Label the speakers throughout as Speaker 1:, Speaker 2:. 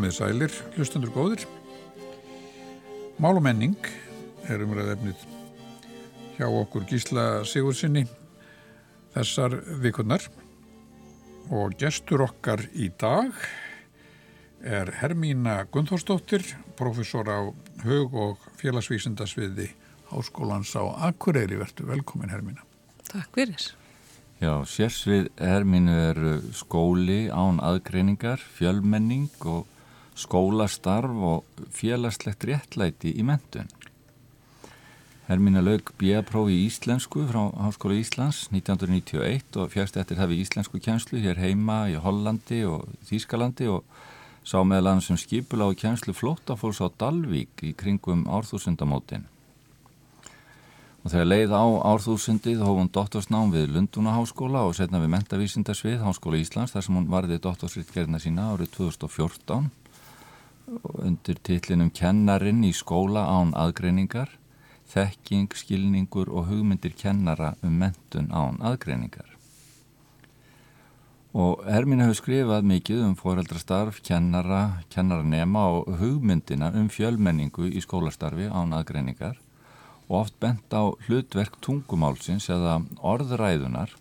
Speaker 1: komið sælir, hlustundur góðir. Mál og menning er umræð efnið hjá okkur Gísla Sigursinni þessar vikurnar og gestur okkar í dag er Hermína Gunþórsdóttir, professor á hug- og félagsvísindasviði Háskólans á Akureyri. Vertu velkomin Hermína.
Speaker 2: Takk fyrir.
Speaker 3: Já, sérsvið herminu er skóli án aðgreiningar, fjölmenning og skólastarf og félagslegt réttlæti í mentun. Hermina laug B.A.prófi í Íslensku frá Háskóla Íslands 1991 og fjárst eftir hafi íslensku kjænslu hér heima í Hollandi og Þýskalandi og sá meðal hann sem skipula á kjænslu flóttafólks á Dalvík í kringum árþúsundamótin. Og þegar leið á árþúsundið hóf hún doktorsnám við Lundúnaháskóla og setna við mentavísindarsvið Háskóla Íslands þar sem hún varði doktorsritgerðina sína árið 2014 undir titlinum Kennarin í skóla án aðgreiningar þekking, skilningur og hugmyndir kennara um mentun án aðgreiningar. Og Hermín hefur skrifað mikið um foreldrastarf, kennara, kennaranema og hugmyndina um fjölmenningu í skólastarfi án aðgreiningar og oft bent á hlutverk tungumálsins eða orðræðunar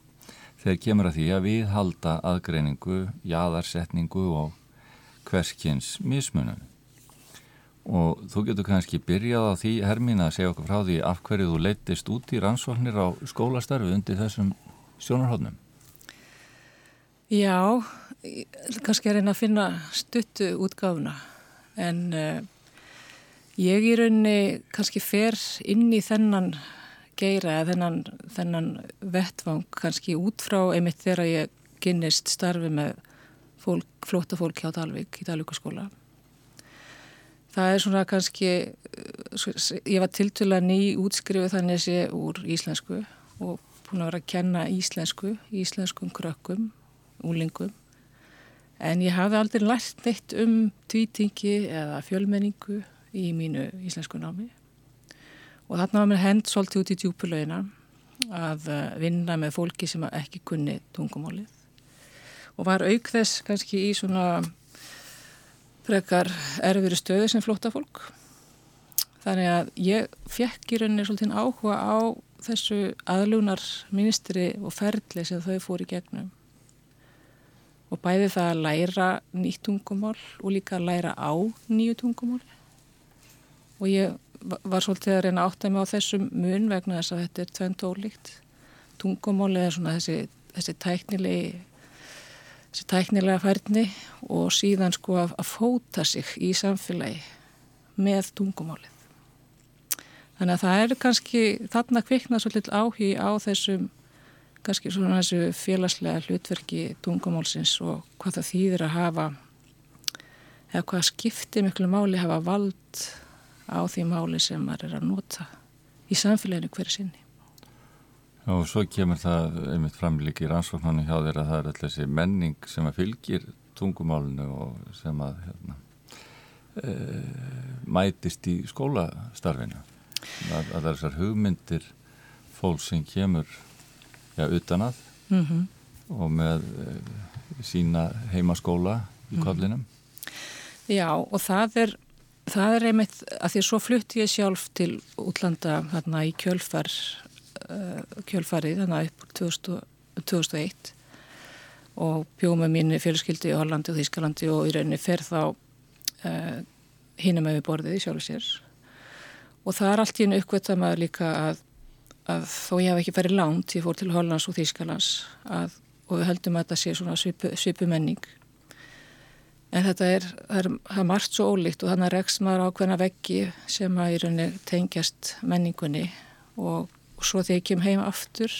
Speaker 3: þegar kemur að því að við halda aðgreiningu, jaðarsetningu og hverskins mismunum. Og þú getur kannski byrjað á því, Hermín, að segja okkur frá því af hverju þú leittist út í rannsóknir á skólastarfi undir þessum sjónarhóðnum.
Speaker 2: Já, kannski er einn að finna stuttu útgáfuna en uh, Ég í rauninni kannski fer inn í þennan geira þennan, þennan vettvang kannski út frá einmitt þegar ég kynnist starfi með fólk, flóta fólk hjá Dalvik í Dalvíkaskóla. Það er svona kannski, ég var tiltöla ný útskrifuð þannig að ég úr íslensku og búin að vera að kenna íslensku, íslenskum krökkum, úlingum. En ég hafði aldrei lært neitt um tvítingi eða fjölmenningu í mínu íslensku námi og þarna var mér hend svolítið út í djúpulauina að eh, vinna með fólki sem ekki kunni tungumálið og var auk þess kannski í svona frekar erfiðri stöðu sem flóta fólk þannig að ég fekk í rauninni svolítið áhuga á þessu aðlunar ministri og ferli sem þau fór í gegnum. Og bæði það að læra nýtt tungumál og líka að læra á nýju tungumáli. Og ég var svolítið að reyna átt að mig á þessum mun vegna þess að þetta er tvent ólíkt. Tungumáli er svona þessi, þessi tæknilegi þessi tæknilega færni og síðan sko að, að fóta sig í samfélagi með tungumálið þannig að það er kannski þarna kviknað svolítið áhí á þessum kannski svona þessu félagslega hlutverki tungumálsins og hvað það þýðir að hafa eða hvað skiptir miklu máli hafa vald á því máli sem maður er að nota í samfélaginu hverju sinni.
Speaker 3: Og svo kemur það einmitt framlíki í rannsóknarni hjá þeirra að það er alltaf þessi menning sem að fylgir tungumálinu og sem að hérna, e, mætist í skólastarfinu. Að, að þessar hugmyndir fólk sem kemur ja, utan að mm -hmm. og með e, sína heimaskóla í mhm. kollinum.
Speaker 2: Já og það er Það er einmitt að því að svo flutti ég sjálf til útlanda þarna í kjölfar, uh, kjölfarið þarna upp 2000, 2001 og bjóð með mín fjölskyldi í Hollandi og Þískalandi og í rauninni fer þá uh, hinum með við borðið í sjálf sér. Og það er allt í einu uppgötta maður líka að, að þó ég hef ekki farið langt, ég fór til Hollands og Þískalands að, og við höldum að þetta sé svona svipu, svipu menning. En þetta er, það er, það er margt svo ólíkt og þannig að reks maður ákveðna veggi sem að í rauninni tengjast menningunni og, og svo þegar ég kem heim aftur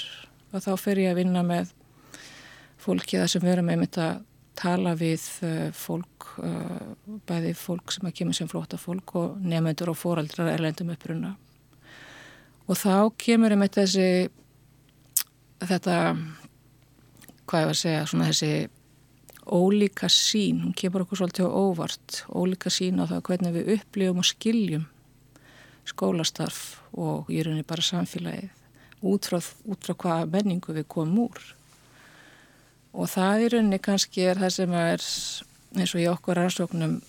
Speaker 2: og þá fer ég að vinna með fólki þar sem verum með mitt að tala við uh, fólk, uh, bæði fólk sem að kemur sem flóta fólk og nefnendur og fóraldrar erlendum uppruna. Og þá kemur ég með þessi, þetta, hvað ég var að segja, svona þessi ólíka sín, hún kemur okkur svolítið á óvart, ólíka sín á það hvernig við upplifum og skiljum skólastarf og í rauninni bara samfélagið út frá, út frá hvaða menningu við komum úr. Og það í rauninni kannski er það sem er eins og í okkur rannsóknum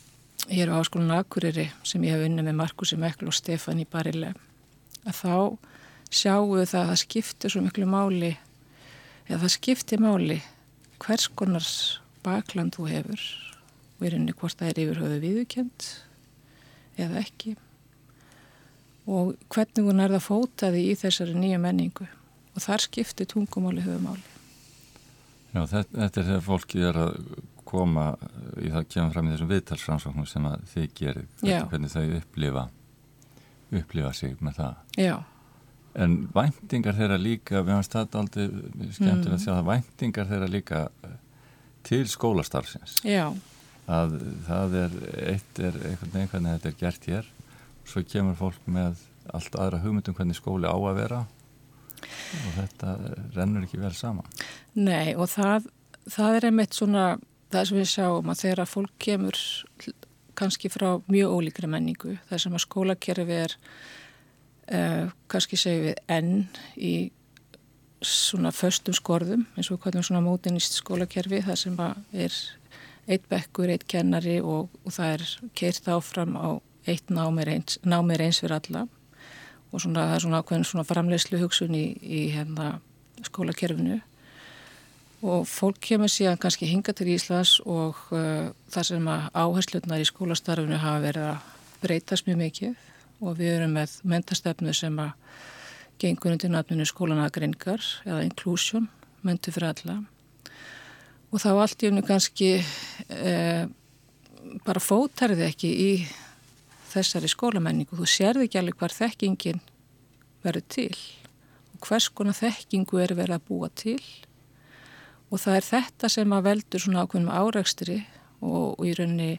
Speaker 2: hér á Háskólan Akureyri sem ég hef unnið með Markusi Mekl og Stefani Barile að þá sjáum við það að það skiptir svo miklu máli eða það skiptir máli hvers konar bakland þú hefur og er henni hvort það er yfirhauðu viðukjönd eða ekki og hvernig hún er það fótaði í þessari nýja menningu og þar skiptir tungumáli höfumáli.
Speaker 3: Já, þetta, þetta er þegar fólki er að koma í það kemur fram í þessum viðtalsframsóknum sem að þið gerir, hvernig þau upplifa upplifa sig með það.
Speaker 2: Já.
Speaker 3: En væntingar þeirra líka, við hans þetta aldrei skemmtilega að sjá það, væntingar þeirra líka til skólastarfsins.
Speaker 2: Já.
Speaker 3: Að það er eitt er einhvern veginn hvernig þetta er gert hér svo kemur fólk með allt aðra hugmyndum hvernig skóli á að vera og þetta rennur ekki vel saman.
Speaker 2: Nei og það, það er einmitt svona það sem við sjáum að þegar fólk kemur kannski frá mjög ólíkri menningu þar sem að skólakerfi er uh, kannski segjum við enn í svona föstum skorðum eins og hvernig svona mótinist skólakerfi þar sem að er eitt bekkur, eitt kennari og, og það er keirt áfram á eitt námið eins, námið eins fyrir alla. Og svona, það er svona ákveðin svona framlegslu hugsun í, í hérna skólakerfinu. Og fólk kemur síðan kannski hinga til Íslands og uh, það sem að áherslutnar í skólastarfinu hafa verið að breytast mjög mikið. Og við erum með mentastefnu sem að gengur undir nafninu skólanagringar eða inclusion, mentu fyrir alla. Og þá allt í unni kannski uh, bara fótarði ekki í þessari skólamenningu. Þú sérði ekki alveg hvar þekkingin verður til og hvers konar þekkingu er verið að búa til og það er þetta sem að veldur svona ákveðnum árækstri og, og í rauninni,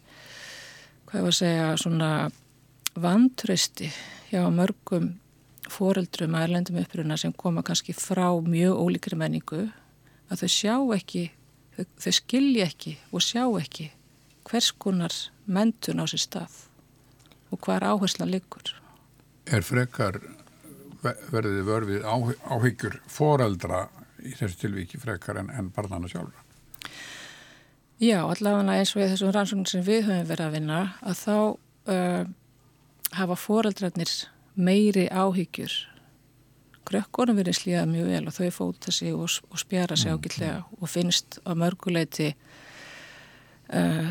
Speaker 2: hvað var að segja, svona vantrösti hjá mörgum foreldrum að erlendum uppruna sem koma kannski frá mjög ólíkri menningu að þau sjá ekki, þau, þau skilji ekki og sjá ekki hvers konar mentun á sér stað og hvað er áhersla líkur.
Speaker 1: Er frekar verðið vörfið áhyggjur foreldra í þessu tilvíki frekar en, en barnana sjálfra?
Speaker 2: Já, allavega eins og í þessum rannsóknum sem við höfum verið að vinna að þá uh, hafa foreldrarnir meiri áhyggjur krökkunum verið slíðað mjög vel og þau fóta sig og, og spjara sig mm, ágillega mm. og finnst á mörguleiti uh,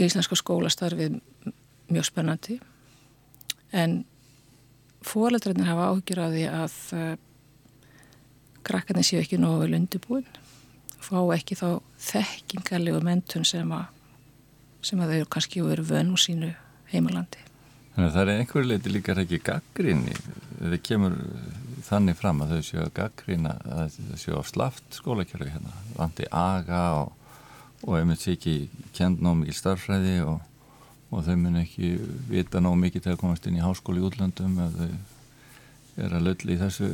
Speaker 2: íslenska skólastarfið mjög spennandi en fóreldrarnir hafa áhyggjur af því að uh, krakkarnir séu ekki nógu vel undirbúin fá ekki þá þekkingarlegu mentun sem að sem að þau eru kannski verið vönn úr sínu heimalandi.
Speaker 3: Þannig að það er einhverju leiti líka ekki gaggrinni þau kemur þannig fram að þau séu að gaggrina að þau séu á slaft skólakjörfi hérna, vandi aga og, og einmitt sé ekki kend nóg mikil starfræði og og þau mun ekki vita ná mikið til að komast inn í háskóli í útlandum ef þau er að lölli í þessu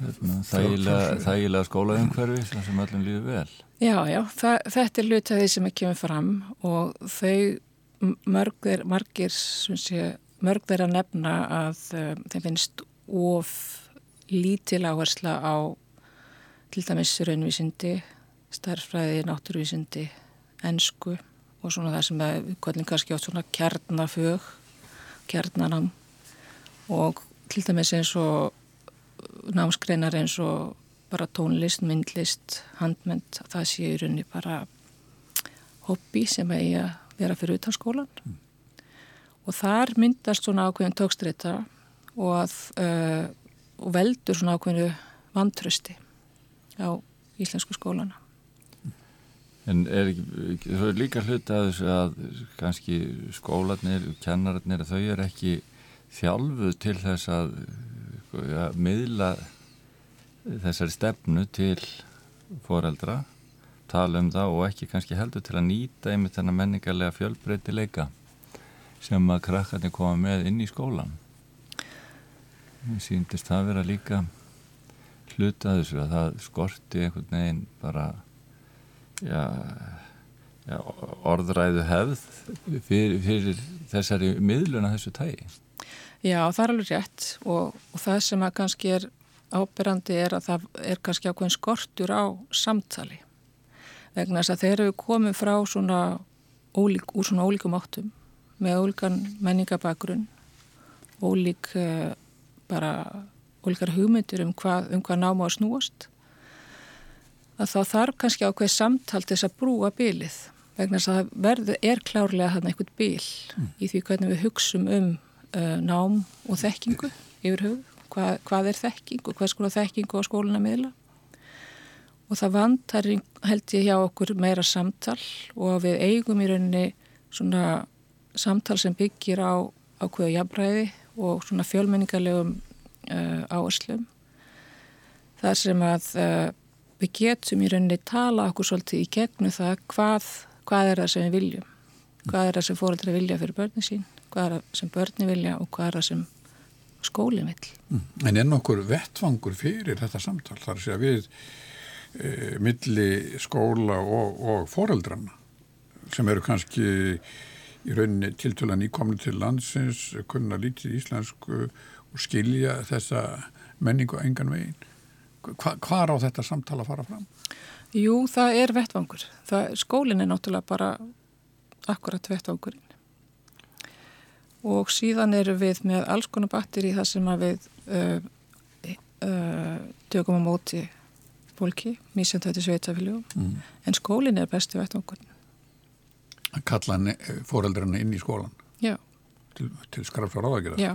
Speaker 3: hérna, þægilega, þægilega skólaumhverfi sem öllum líður vel.
Speaker 2: Já, já, það, þetta er luta því sem er kemur fram og þau mörgir, margir sé, mörg þeir að nefna að um, þeim finnst of lítil áhersla á til dæmis raunvísindi, starfræði, náttúruvísindi, ennsku og svona það sem við kvöldum kannski átt svona kjarnafög kjarnanam og til dæmis eins og námskreinar eins og bara tónlist, myndlist, handmynd það sé í rauninni bara hobby sem er í að vera fyrir utan skólan mm. og þar myndast svona ákveðin tókstreita og, að, uh, og veldur svona ákveðinu vantrösti á íslensku skólana
Speaker 3: En er ekki, þau er líka hlut að þessu að kannski skólanir, kennararnir, þau er ekki þjálfuð til þess að ja, miðla þessari stefnu til foreldra, tala um það og ekki kannski heldur til að nýta einmitt þennan menningarlega fjölbreytileika sem að krakkarnir koma með inn í skólan. Mér síndist það að vera líka hlut að þessu að það skorti einhvern veginn bara já, já, orðræðu hefð fyrir, fyrir þessari miðluna þessu tægi.
Speaker 2: Já, það er alveg rétt og, og það sem að kannski er ábyrrandi er að það er kannski ákveðin skortur á samtali vegna þess að þeir eru komið frá svona ólík, úr svona ólíkum áttum með ólíkan menningabagrunn ólík uh, bara ólíkar hugmyndir um hvað, um hvað náma að snúast að þá þarf kannski ákveð samtal til þess að brúa bylið vegna þess að verðu er klárlega hann eitthvað byl mm. í því hvernig við hugsum um uh, nám og þekkingu yfir hug, hvað, hvað er þekking og hvað skoða þekkingu á skóluna miðla? Og það vantar held ég hjá okkur meira samtal og við eigum í rauninni svona samtal sem byggir á ákveðu jafnræði og svona fjölmenningarlegum uh, áherslum. Þar sem að uh, við getum í rauninni tala okkur svolítið í gegnu það hvað, hvað er það sem við viljum. Hvað er það sem fóröldra vilja fyrir börni sín? Hvað er það sem börni vilja og hvað er það sem skólinn vil
Speaker 1: mm. En er nokkur vettvangur fyrir þetta samtal? Þar sé að við e, milli skóla og, og fóröldrana sem eru kannski í rauninni tiltölan íkomni til landsins kunna lítið íslensku og skilja þessa menningu engan veginn hvað á þetta samtala að fara fram?
Speaker 2: Jú, það er vettvangur. Það, skólinn er náttúrulega bara akkurat vettvangurinn. Og síðan eru við með alls konar batteri þar sem við uh, uh, tökum á móti fólki, mísjöndhætti sveitafíljum, mm. en skólinn er bestu vettvangurinn.
Speaker 1: Að kalla fóreldrarna inn í skólan? Til, til skrafsar áðagjara?
Speaker 2: Já,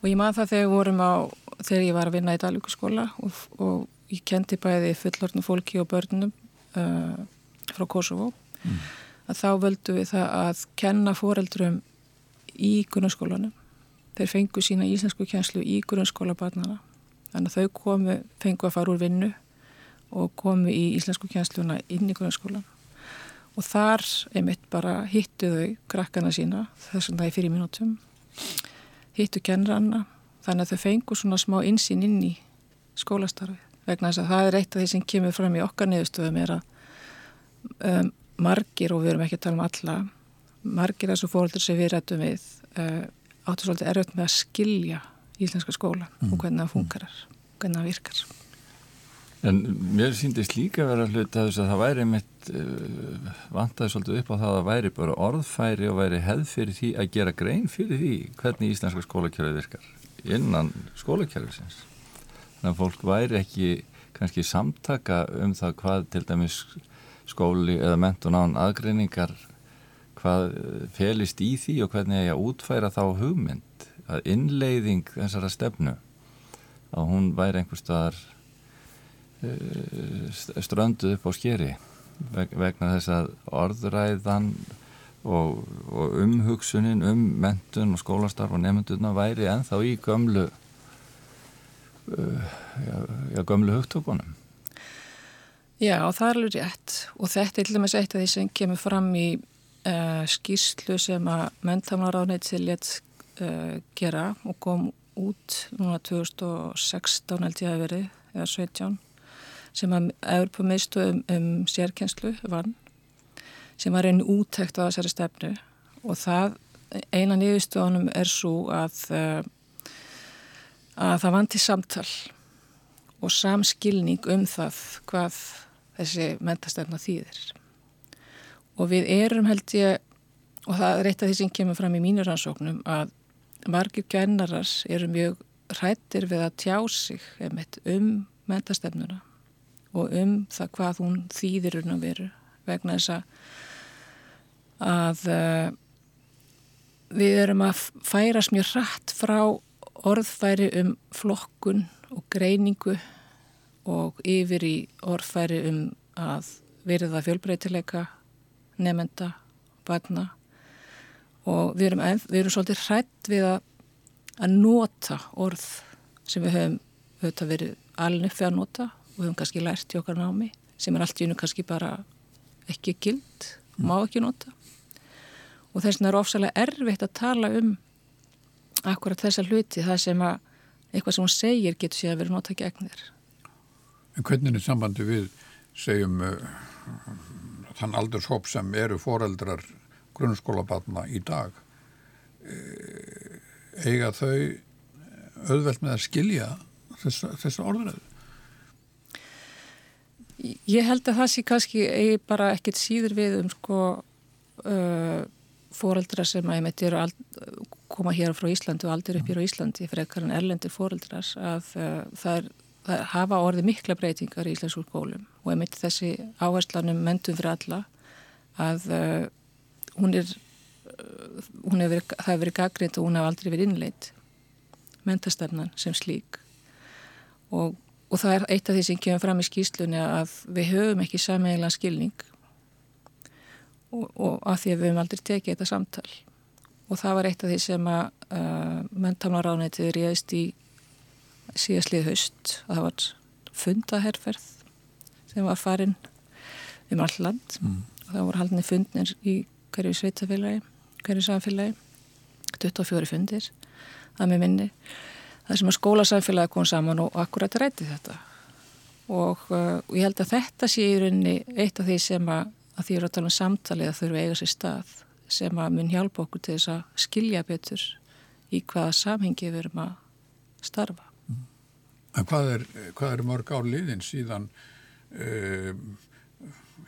Speaker 2: og ég maður það þegar við vorum á þegar ég var að vinna í Dalvíkuskóla og, og ég kendi bæði fullortnu fólki og börnum uh, frá Kosovo mm. að þá völdu við það að kenna foreldrum í grunnskólanum þeir fengu sína íslensku kjænslu í grunnskóla barnana þannig að þau komu, fengu að fara úr vinnu og komu í íslensku kjænsluna inn í grunnskólan og þar einmitt bara hittu þau krakkana sína þessum það í fyrir mínútum. Hittu kennranna þannig að þau fengu svona smá insýn inn í skólastarfi vegna þess að það er eitt af því sem kemur fram í okkar niðurstöðum er að um, margir, og við erum ekki að tala um alla margir þessu fólkdur sem við rættum við uh, áttu svolítið erfitt með að skilja íslenska skóla mm. og hvernig það funkarar, hvernig það virkar
Speaker 3: En mér síndist líka vera hlut að þess að það væri mitt uh, vantaði svolítið upp á það að væri bara orðfæri og væri hefð fyrir því að gera grein fyrir því hvernig íslenska skólakjörði virkar innan skólakerfisins. Þannig að fólk væri ekki kannski samtaka um það hvað til dæmis skóli eða mentun án aðgreiningar hvað eh, felist í því og hvernig að útfæra þá hugmynd að innleiðing þessara stefnu að hún væri einhver staðar eh, strönduð upp á skeri vegna þess að orðræðan og, og umhugsunin um mentun og skólastarf og nefnduna væri enþá í gömlu uh, já, já, gömlu hugtökunum.
Speaker 2: Já, það er alveg rétt. Og þetta er til dæmis eitt af því sem kemur fram í uh, skýrslu sem að menntamlaráðneitt til létt uh, gera og kom út núna 2016 held ég að verið eða 17 sem að Európa mistu um, um sérkenslu vann sem var einu úttækt á þessari stefnu. Og það eina nýðustofunum er svo að, eh, að það vanti samtal og samskilning um það hvað þessi mentastefna þýðir. Og við erum held ég og það er eitt af því sem kemur fram í mínur rannsóknum að margir kennarar eru mjög hrættir við að tjá sig um mentastefnuna og um það hvað hún þýðir um að veru vegna þess að uh, við erum að færast mjög hratt frá orðfæri um flokkun og greiningu og yfir í orðfæri um að verða fjölbreytileika nefnda, barna. Og við erum, við erum svolítið hrætt við að, að nota orð sem við höfum auðvitað verið alveg fyrir að nota og höfum kannski lært í okkar námi sem er allt í unnu kannski bara ekki gild, má ekki nota. Og þess vegna er ofsalega erfitt að tala um akkurat þessa hluti það sem að eitthvað sem hún segir getur síðan verið notað gegn þér.
Speaker 1: En hvernig er sambandi við segjum uh, þann aldurshóp sem eru foreldrar grunnskólabatna í dag? Uh, eiga þau auðvelt með að skilja þessa, þessa orðræðu
Speaker 2: Ég held að það sé kannski bara ekkit síður við um sko uh, fóreldrar sem að ég eru koma hér frá Íslandi og aldrei upp hér á Íslandi frekar en erlendir fóreldrar að uh, það, er, það hafa orðið mikla breytingar í Íslandsúr skólum. Og ég myndi þessi áherslanum mentum fyrir alla að uh, hún er, uh, hún verið, það hefur verið gaggrind og hún hefur aldrei verið innleitt mentastefnan sem slík. Og, og það er eitt af því sem kemur fram í skýslunni að við höfum ekki sameiginlega skilning og, og að því að við höfum aldrei tekið þetta samtal. Og það var eitt af því sem að uh, mentamlaráðnætið réðist í síðastlið haust. Að það var fundaherferð sem var farin um all land. Mm. og það voru haldinni fundnir í hverju sveitafélagi hverju samfélagi. 24 fundir það með minni það sem að skólasamfélagi kom saman og akkurat rætti þetta og, uh, og ég held að þetta sé í rauninni eitt af því sem að að því að tala um samtalið að þurfa eiga sér stað sem að mun hjálpa okkur til þess að skilja betur í hvaða samhengi við erum að starfa.
Speaker 1: En hvað er, hvað er mörg ár liðin síðan uh,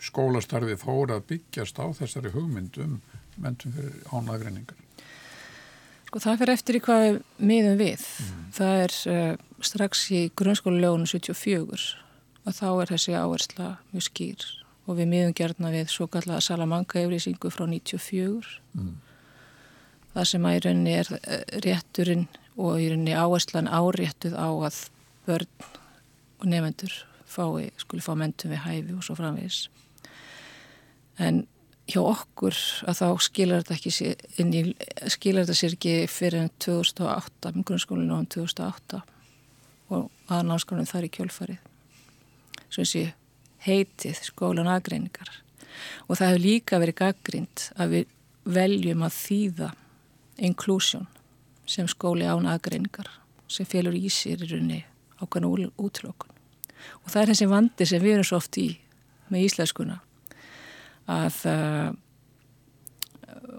Speaker 1: skólastarfið fór að byggjast á þessari hugmyndum mentum fyrir ánagreiningar?
Speaker 2: Sko það fyrir eftir í hvað við miðum við. Mm. Það er uh, strax í grunnskólulegunum 74 og þá er þessi áhersla mjög skýr og við miðum gerðna við svo kallaða Salamanca yfirlýsingu frá 94 mm. það sem að í rauninni er eh, rétturinn og í rauninni áherslan áréttuð á að börn og nefendur fái, skuli fá mentum við hæfi og svo framvegis en hjá okkur að þá skilar þetta í, skilar þetta sér ekki fyrir enn 2008 með grunnskólinu á 2008 og að náskólinu þar í kjölfarið svo eins og heitið skólan aðgreiningar. Og það hefur líka verið gaggrind að við veljum að þýða inklusjón sem skóli án aðgreiningar sem félur í sér í runni ákvæmna útlokun og það er þessi vandi sem við erum svo oft í með íslenskuna að uh,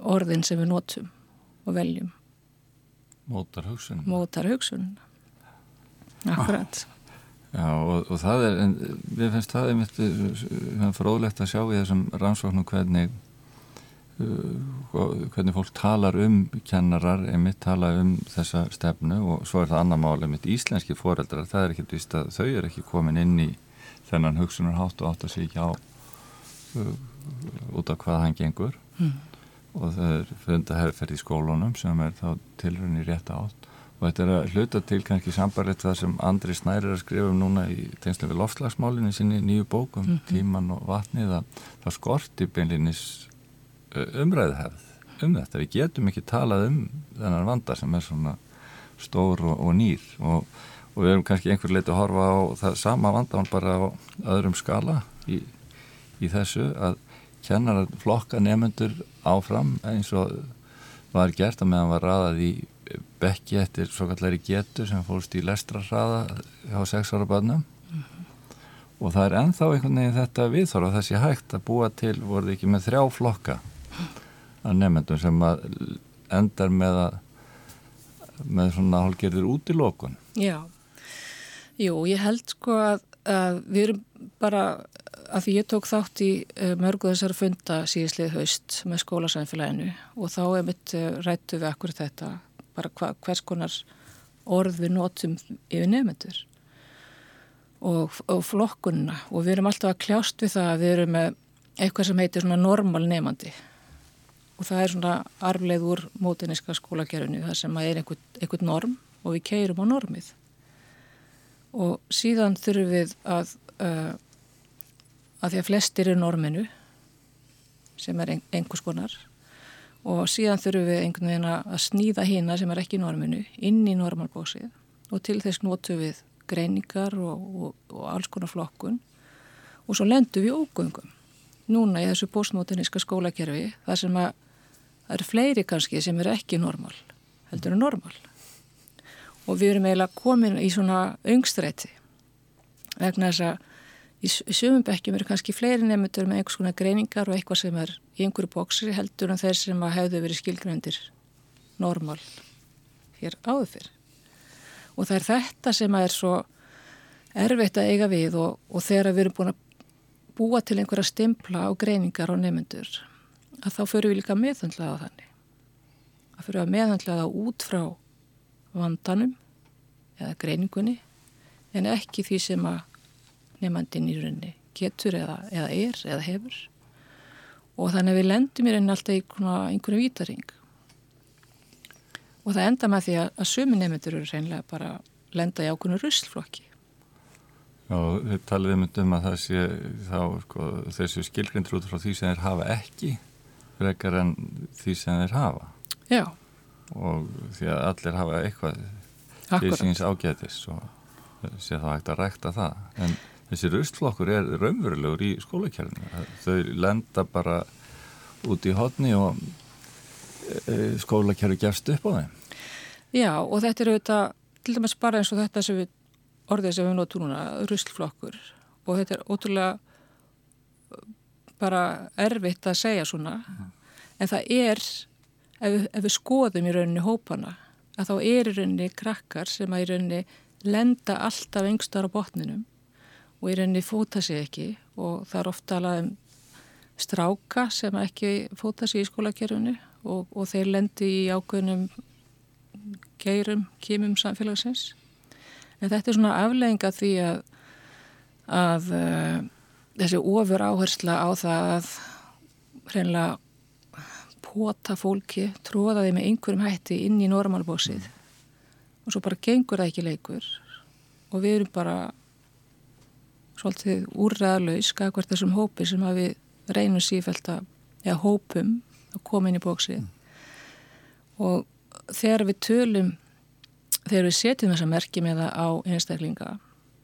Speaker 2: orðin sem við notum og veljum.
Speaker 3: Mótar hugsun
Speaker 2: mótar hugsun akkurat. Ah.
Speaker 3: Já og, og það er, en við finnst það einmitt uh, fróðlegt að sjá í þessum rannsóknum hvernig uh, hvernig fólk talar um kennarar, einmitt tala um þessa stefnu og svo er það annar mál einmitt íslenski foreldrar, það er ekkert vist að þau er ekki komin inn í þennan hugsunarhátt og átt að sé ekki á uh, út af hvað hann gengur mm. og það er fundaherrferð í skólunum sem er þá tilrunni rétt átt og þetta er að hluta til kannski sambarlegt það sem Andri Snæri er að skrifa um núna í tengslega við lofslagsmálinu sinni nýju bókum, mm -hmm. tíman og vatnið að það skorti beinlinis umræðihefð um þetta, við getum ekki talað um þennan vanda sem er svona stór og, og nýr og, og við erum kannski einhver leiti að horfa á það sama vandamann bara á öðrum skala í, í þessu að kennar að flokka nefnendur áfram eins og var gert að meðan var raðað í bekki eftir svo kallari getu sem fórst í lestrarraða á sex ára barnum mm -hmm. og það er enþá einhvern veginn þetta viðþóra þessi hægt að búa til voruð ekki með þrjá flokka að nefndum sem að endar með að með svona hálfgerðir út í lókun
Speaker 2: Já, jú, ég held sko að, að við erum bara að því ég tók þátt í uh, mörgu þessar funda síðislið haust með skólasænfélaginu og þá er mitt uh, rættu við akkur þetta bara hva, hvers konar orð við notum yfir nefnendur og, og flokkunna og við erum alltaf að kljást við það að við erum með eitthvað sem heitir svona normal nefnandi og það er svona arfleið úr mótiniska skólagerðinu það sem er einhvern, einhvern norm og við keirum á normið. Og síðan þurfum við að uh, að því að flestir er norminu sem er einhvers konar og síðan þurfum við einhvern veginn að snýða hýna sem er ekki norminu inn í normalbóksið og til þess notu við greiningar og, og, og alls konar flokkun. Og svo lendum við ógöngum. Núna í þessu postmoderníska skólakerfi þar sem að það eru fleiri kannski sem eru ekki normal heldur en normal. Og við erum eiginlega komin í svona öngstræti vegna þess að í sumum bekkjum eru kannski fleiri nefndur með einhvers konar greiningar og eitthvað sem er í einhverju bóksri heldur en þeir sem hefðu verið skilgröndir normal hér áður fyrr. Og það er þetta sem er svo erfitt að eiga við og, og þegar við erum búin að búa til einhverja stimpla á greiningar og nefndur að þá fyrir við líka meðhandlaða þannig. Að fyrir að meðhandlaða út frá vandanum eða greiningunni en ekki því sem að nefnandin í rauninni getur eða, eða er eða hefur. Og þannig að við lendum í rauninni alltaf í einhverju vítaring og það enda með því að, að sumi nefnendur eru reynilega bara lenda í ákveðinu ruslflokki.
Speaker 3: Já, þið talið um um að það sé þá sko, þessu skilgrindur út frá því sem þeir hafa ekki frekar en því sem þeir hafa.
Speaker 2: Já.
Speaker 3: Og því að allir hafa eitthvað
Speaker 2: Akkurat.
Speaker 3: í síns ágætis og sé þá hægt að rækta það. En þessi rustflokkur er raunverulegur í skólakjærinu þau lenda bara út í hodni og e, skólakjæru gefst upp á þeim.
Speaker 2: Já og þetta er auðvitað til dæmis bara eins og þetta sem við orðið sem við notum núna, ruslflokkur og þetta er ótrúlega bara erfitt að segja svona. En það er ef við, ef við skoðum í rauninni hópana að þá er í rauninni krakkar sem að í rauninni lenda alltaf yngstar á botninum og í rauninni fóta sig ekki. Og það er ofta alveg um stráka sem ekki fóta sig í skólakerfunu og, og þeir lendi í ákveðnum geirum, kýmum samfélagsins. En þetta er svona aflegginga því að, að uh, þessi ofur áhersla á það að hreinlega pota fólki, tróða þeim með einhverjum hætti inn í normalbósið og svo bara gengur það ekki leikur. Og við erum bara svolítið úrraðlaus skakvært þessum hópi sem að við reynum sífælt að, eða hópum að koma inn í bóksið mm. og þegar við tölum þegar við setjum þessa merkjum eða á einstaklinga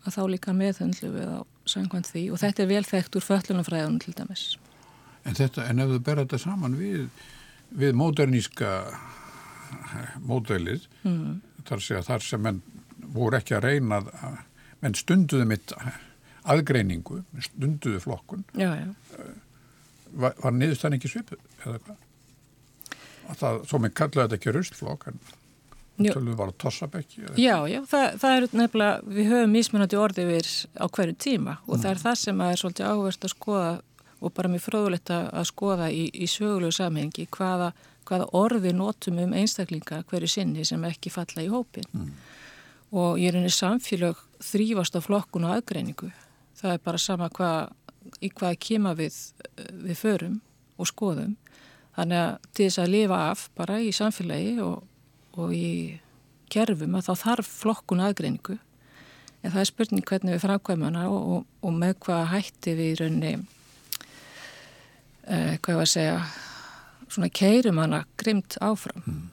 Speaker 2: að þá líka meðhundlu við á sangkvæmt því og þetta er vel þekkt úr föllunafræðunum til dæmis.
Speaker 1: En, þetta, en ef þú berða þetta saman við, við móderníska módelið mm. þar, þar sem menn voru ekki að reyna að, menn stunduðu mitt aðgreiningu, stunduðu flokkun
Speaker 2: já, já.
Speaker 1: var, var niðurstann ekki svipu eða hvað? Það, svo minn kallaði þetta ekki rustflokk en Tölum var að tossa bekki?
Speaker 2: Já, já, það, það er nefnilega, við höfum mismunandi orði við á hverju tíma og mm. það er það sem er svolítið áverst að skoða og bara mér fróðulegt að skoða í, í sögulegu samhengi hvaða, hvaða orði notum um einstaklinga hverju sinni sem ekki falla í hópin mm. og ég er einnig samfélag þrývast á flokkun og aðgreiningu. Það er bara sama hvað, í hvaða kema við, við förum og skoðum. Þannig að til þess að lifa af bara í samfélagi og og í kerfum að þá þarf flokkun aðgreiningu en það er spurning hvernig við framkvæmum hana og, og, og með hvað hætti við í raunni eh, hvað ég var að segja svona keirum hana grimt áfram mm.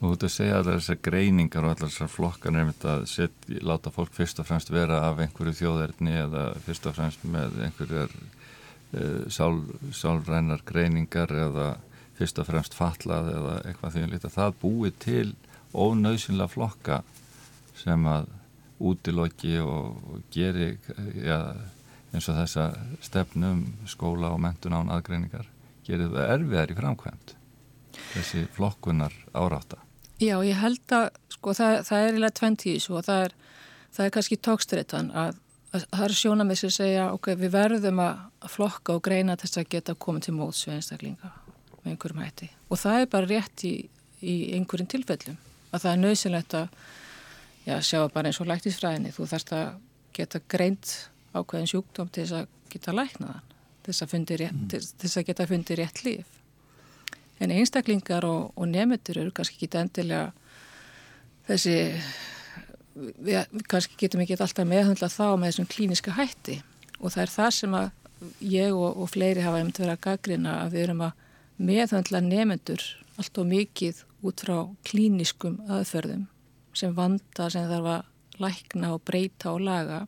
Speaker 3: Og þú ert að segja allar þessar greiningar og allar þessar flokkar nefnt að set, láta fólk fyrst og fremst vera af einhverju þjóðerni eða fyrst og fremst með einhverjar uh, sál, sálrænar greiningar eða fyrst og fremst fatlað eða eitthvað því að lítið það búið til ónauðsynlega flokka sem að útilokki og geri ja, eins og þessa stefnum skóla og mentun án aðgreiningar gerir það erfiðar í framkvæmt þessi flokkunar áráta
Speaker 2: Já, ég held að sko það, það er eiginlega tventís og það er, það er kannski tókstreitan að, að það er sjóna með sér að segja ok, við verðum að flokka og greina þess að geta komið til móts við einstaklinga með einhverjum hætti og það er bara rétt í, í einhverjum tilfellum að það er nöðsynlegt að já, sjá bara eins og læktisfræðinni þú þarfst að geta greint ákveðin sjúkdóm til þess að geta læknaðan til þess að, rétt, mm. til, til þess að geta fundið rétt líf en einstaklingar og, og nefndur eru kannski ekki endilega þessi við, við kannski getum ekki alltaf meðhandla þá með þessum klíniska hætti og það er það sem að ég og, og fleiri hafa um til að gaggrina að við erum að meðhandla nefendur allt og mikið út frá klíniskum aðferðum sem vanda sem þarf að lækna og breyta og laga.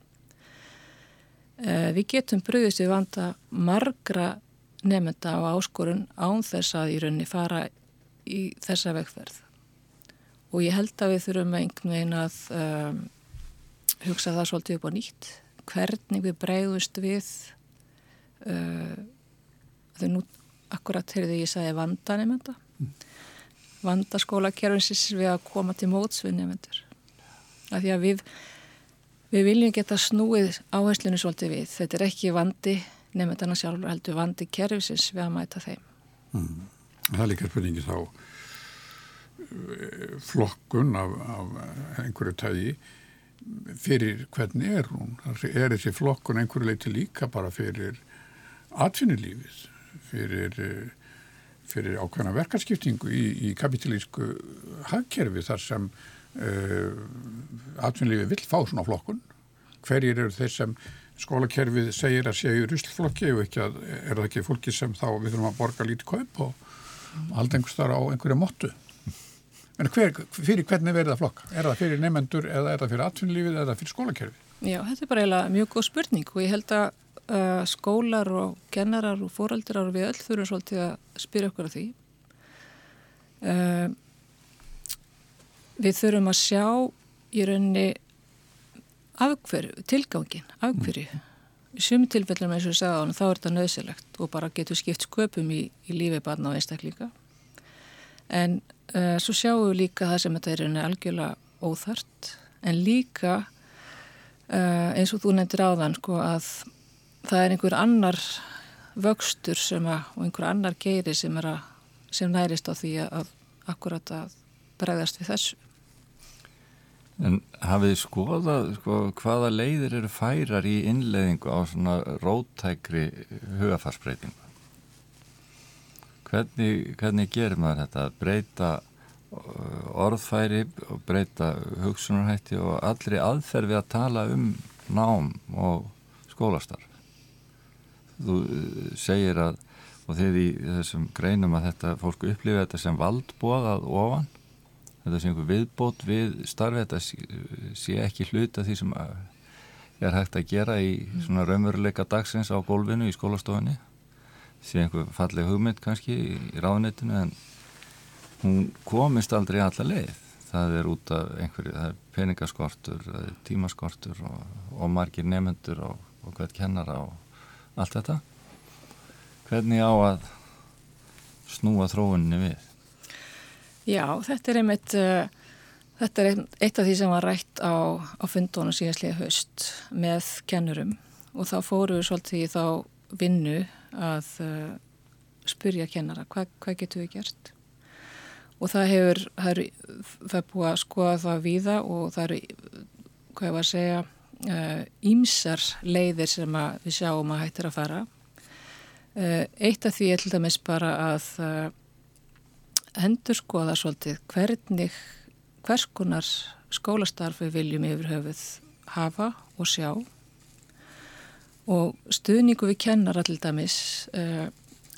Speaker 2: Eh, við getum bröðist við vanda margra nefnda á áskorun án þess að í rauninni fara í þessa vegferð. Og ég held að við þurfum einhvern veginn að um, hugsa það svolítið upp á nýtt. Hvernig við breyðust við uh, þau nú akkurat heyrðu ég sagði vanda nefnda mm. vanda skólakerfinsins við að koma til móts við nefndur af því að við við viljum geta snúið áherslinu svolítið við þetta er ekki vandi nefndana sjálfur heldur vandi kerfisins við að mæta þeim
Speaker 1: Mm. Það er líka spurningi þá eh, flokkun af, af einhverju tægi fyrir hvernig er hún? Er þessi flokkun einhverju leiti líka bara fyrir atvinnulífið, fyrir, fyrir ákveðna verkarskiptingu í, í kapitalísku hagkerfi þar sem uh, atvinnulífið vill fá svona flokkun? Hverjir eru þeir sem skólakerfið segir að séu ruslflokki og ekki að er það ekki fólki sem þá við þurfum að borga lítið kaup og halda einhvers þar á einhverju móttu? En hver, fyrir hvernig verður það flokka? Er það fyrir nefnendur eða er það fyrir atvinnulífið eða fyrir skólakerfið?
Speaker 2: Já, þetta er bara eiginlega mjög góð spurning og ég held að uh, skólar og kennarar og fóraldrar og við öll þurfum svolítið að spyrja okkur af því. Uh, við þurfum að sjá í rauninni afhverju, tilgangin, afhverju. Mm. Í sumi tilfellum eins og ég sagði á hann þá er þetta nöðsilegt og bara getur skipt sköpum í, í lífi barna og einstaklinga. En uh, svo sjáum við líka það sem þetta er rauninni algjörlega óþart en líka uh, eins og þú nefndir áðan sko að það er einhver annar vöxtur sem að, og einhver annar geiri sem, að, sem nærist á því að, að akkurat að bregðast við þessu.
Speaker 3: En hafið skoðað sko, hvaða leiðir eru færar í innleiðingu á svona róttækri hugafarsbreytingu? Hvernig, hvernig gerir maður þetta? Breyta uh, orðfæri og breyta hugsunarhætti og allri aðferð við að tala um nám og skólastarf. Þú uh, segir að, og þegar í þessum greinum að þetta fólku upplifa þetta sem valdbóðað ofan þetta sé einhver viðbót við starfi þetta sé ekki hluta því sem er hægt að gera í svona raunveruleika dagsins á gólfinu í skólastofunni. Sé einhver falleg hugmynd kannski í ráðnettinu en hún komist aldrei alla leið. Það er út af einhverju, það er peningaskortur það er tímaskortur og, og margir nefnendur og, og hvert kennara og allt þetta. Hvernig á að snúa þróunni við
Speaker 2: Já, þetta er einmitt, uh, þetta er eitt af því sem var rætt á, á fundónu síðastlega haust með kennurum og þá fóru við svolítið í þá vinnu að uh, spurja kennara hvað, hvað getur við gert og það hefur, það er, það er búið að skoða það víða og það eru, hvað ég var að segja, ímsar uh, leiðir sem við sjáum að hættir að fara. Eitt af því er til dæmis bara að endur skoða svolítið hvernig, hvers konar skólastarfi viljum yfir höfuð hafa og sjá og stuðningu við kennar allir dæmis, uh,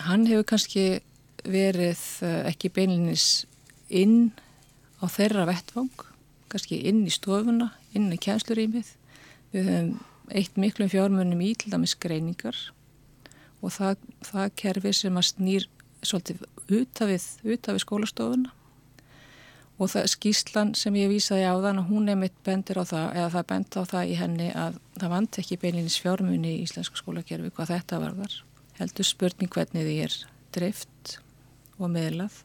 Speaker 2: hann hefur kannski verið uh, ekki beinlinis inn á þeirra vettvang, kannski inn í stofuna, inn í kjænslurýmið. Við höfum eitt miklum fjármörnum í til dæmis greiningar og það, það kerfi sem að snýr svolítið utafið, utafið skólastofuna. Og það skýslan sem ég vísaði á þann hún er mitt bendir á það eða það bend á það í henni að það vant ekki beilinis fjármunni í íslensku skólakerfi hvað þetta varðar. Heldur spurning hvernig því er drift og meðlað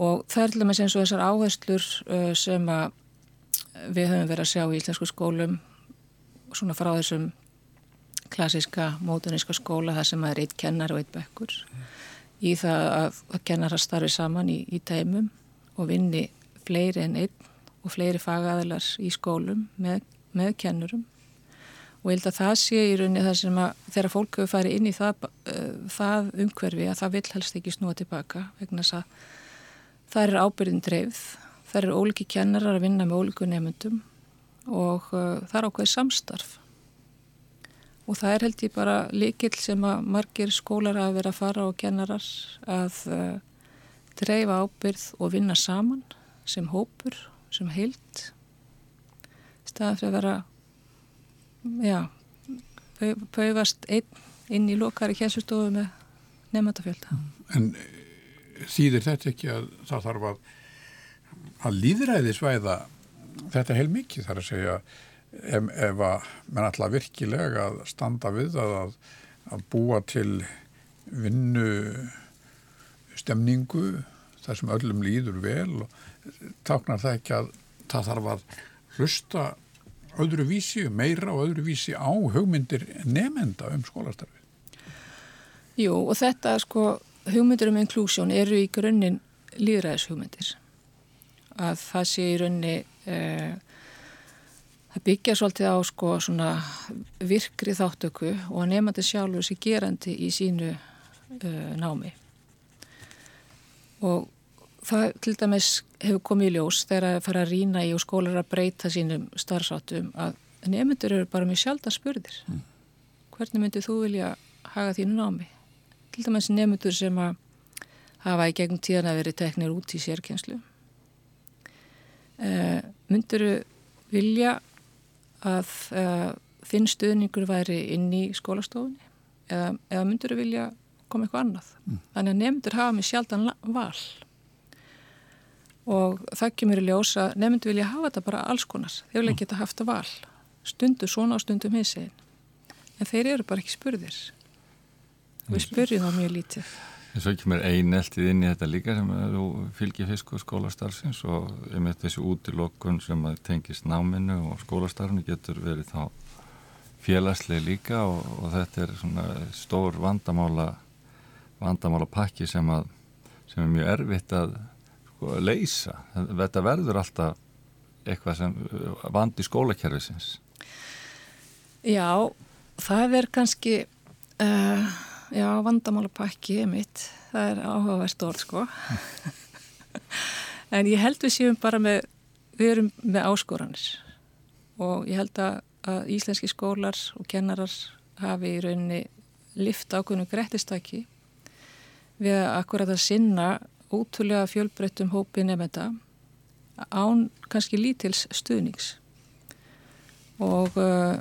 Speaker 2: og það er til dæmis eins og þessar áherslur uh, sem að við höfum verið að sjá í íslensku skólum svona frá þessum klassiska mótuníska skóla þar sem að er eitt kennar og eitt bekkur í það að, að kennara starfi saman í, í tæmum og vinni fleiri en einn og fleiri fagaðilar í skólum með, með kennurum. Og ég held að það sé í rauninni það sem að þegar fólk hefur farið inn í það, uh, það umhverfi að það vil helst ekki snúa tilbaka vegna þess að það er ábyrðin dreifð, það eru óliki kennarar að vinna með ólíku nefndum og uh, það er ákveð samstarf og það er held ég bara líkil sem að margir skólar að vera að fara og kennarar að uh, dreifa ábyrð og vinna saman sem hópur, sem heilt staðan fyrir að vera já paufast einn inn í lokari kjæsustofu með nefndafjölda
Speaker 1: En þýðir þetta ekki að það þarf að að líðræði svæða þetta heil mikið þar að segja ef, ef að mann alltaf virkilega að standa við að, að búa til vinnu stemningu þar sem öllum líður vel og táknar það ekki að það þarf að hlusta öðru vísi, meira og öðru vísi á hugmyndir nefnenda um skólastarfi.
Speaker 2: Jú og þetta sko hugmyndir um inklusjón eru í grunninn líðræðis hugmyndir að það sé í raunni eh, það byggja svolítið á sko svona virkri þáttöku og að nefnandi sjálfur sé gerandi í sínu eh, námi og það til dæmis hefur komið í ljós þegar að fara að rína í og skólar að breyta sínum starfsáttum að nefnendur eru bara mjög sjálf að spurðir. Mm. Hvernig myndir þú vilja haga þínu námi? Til dæmis nefnendur sem að hafa í gegnum tíðan að veri teknir út í sérkjenslu. Uh, myndir þú vilja að uh, þinn stuðningur væri inn í skólastofunni? Eða, eða myndir þú vilja koma eitthvað annað? Mm. Þannig að nefnendur hafa mjög sjálf val. Og það kemur í ljós að nefndu vilja hafa þetta bara alls konar. Þeir vilja mm. geta haft það val. Stundu svona og stundum hins einn en þeir eru bara ekki spurðir. Við spurjum það mjög lítið
Speaker 3: En svo kemur eineltið inn í þetta líka sem fylgir fisk og skólastarfsins og um þessu útilokkun sem tengist náminu og skólastarfinu getur verið þá félagslega líka og, og þetta er svona stór vandamála vandamála pakki sem, að, sem er mjög erfitt að sko, leysa. Þetta verður alltaf eitthvað sem vandi skólakerfisins.
Speaker 2: Já, það er kannski uh, já, vandamálapakki mitt, það er áhugavert orð sko. En ég held við séum bara með við erum með áskoranir. Og ég held að, að íslenski skólar og kennarar hafi í rauninni lift ákveðinu greittistaki við að akkurat að sinna ótrúlega fjölbreyttum hópi nefnda án kannski lítils stuðnings. Og uh,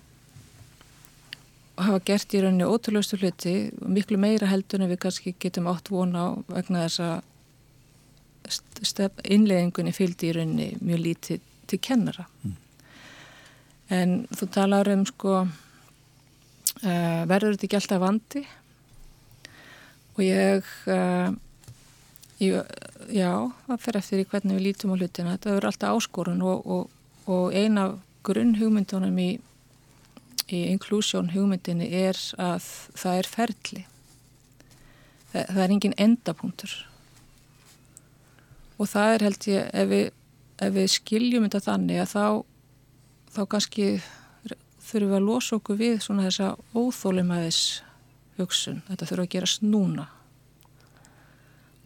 Speaker 2: hafa gert í rauninni ótrúlegustu hluti miklu meira heldur en við kannski getum átt vona á vegna þess að innleðingunni fylgdi í rauninni mjög lítið til kennara mm. en þú talar um sko uh, verður þetta ekki alltaf vandi og ég uh, Jú, já, það fer eftir í hvernig við lítum á hlutina. Þetta verður alltaf áskorun og, og, og eina af grunn hugmyndunum í, í inklusjón hugmyndinni er að það er ferli. Það, það er engin endapunktur. Og það er held ég, ef við, ef við skiljum þetta þannig að þá, þá kannski þurfum við að losa okkur við svona þessa óþólumæðis hugsun. Þetta þurfum að gera snúna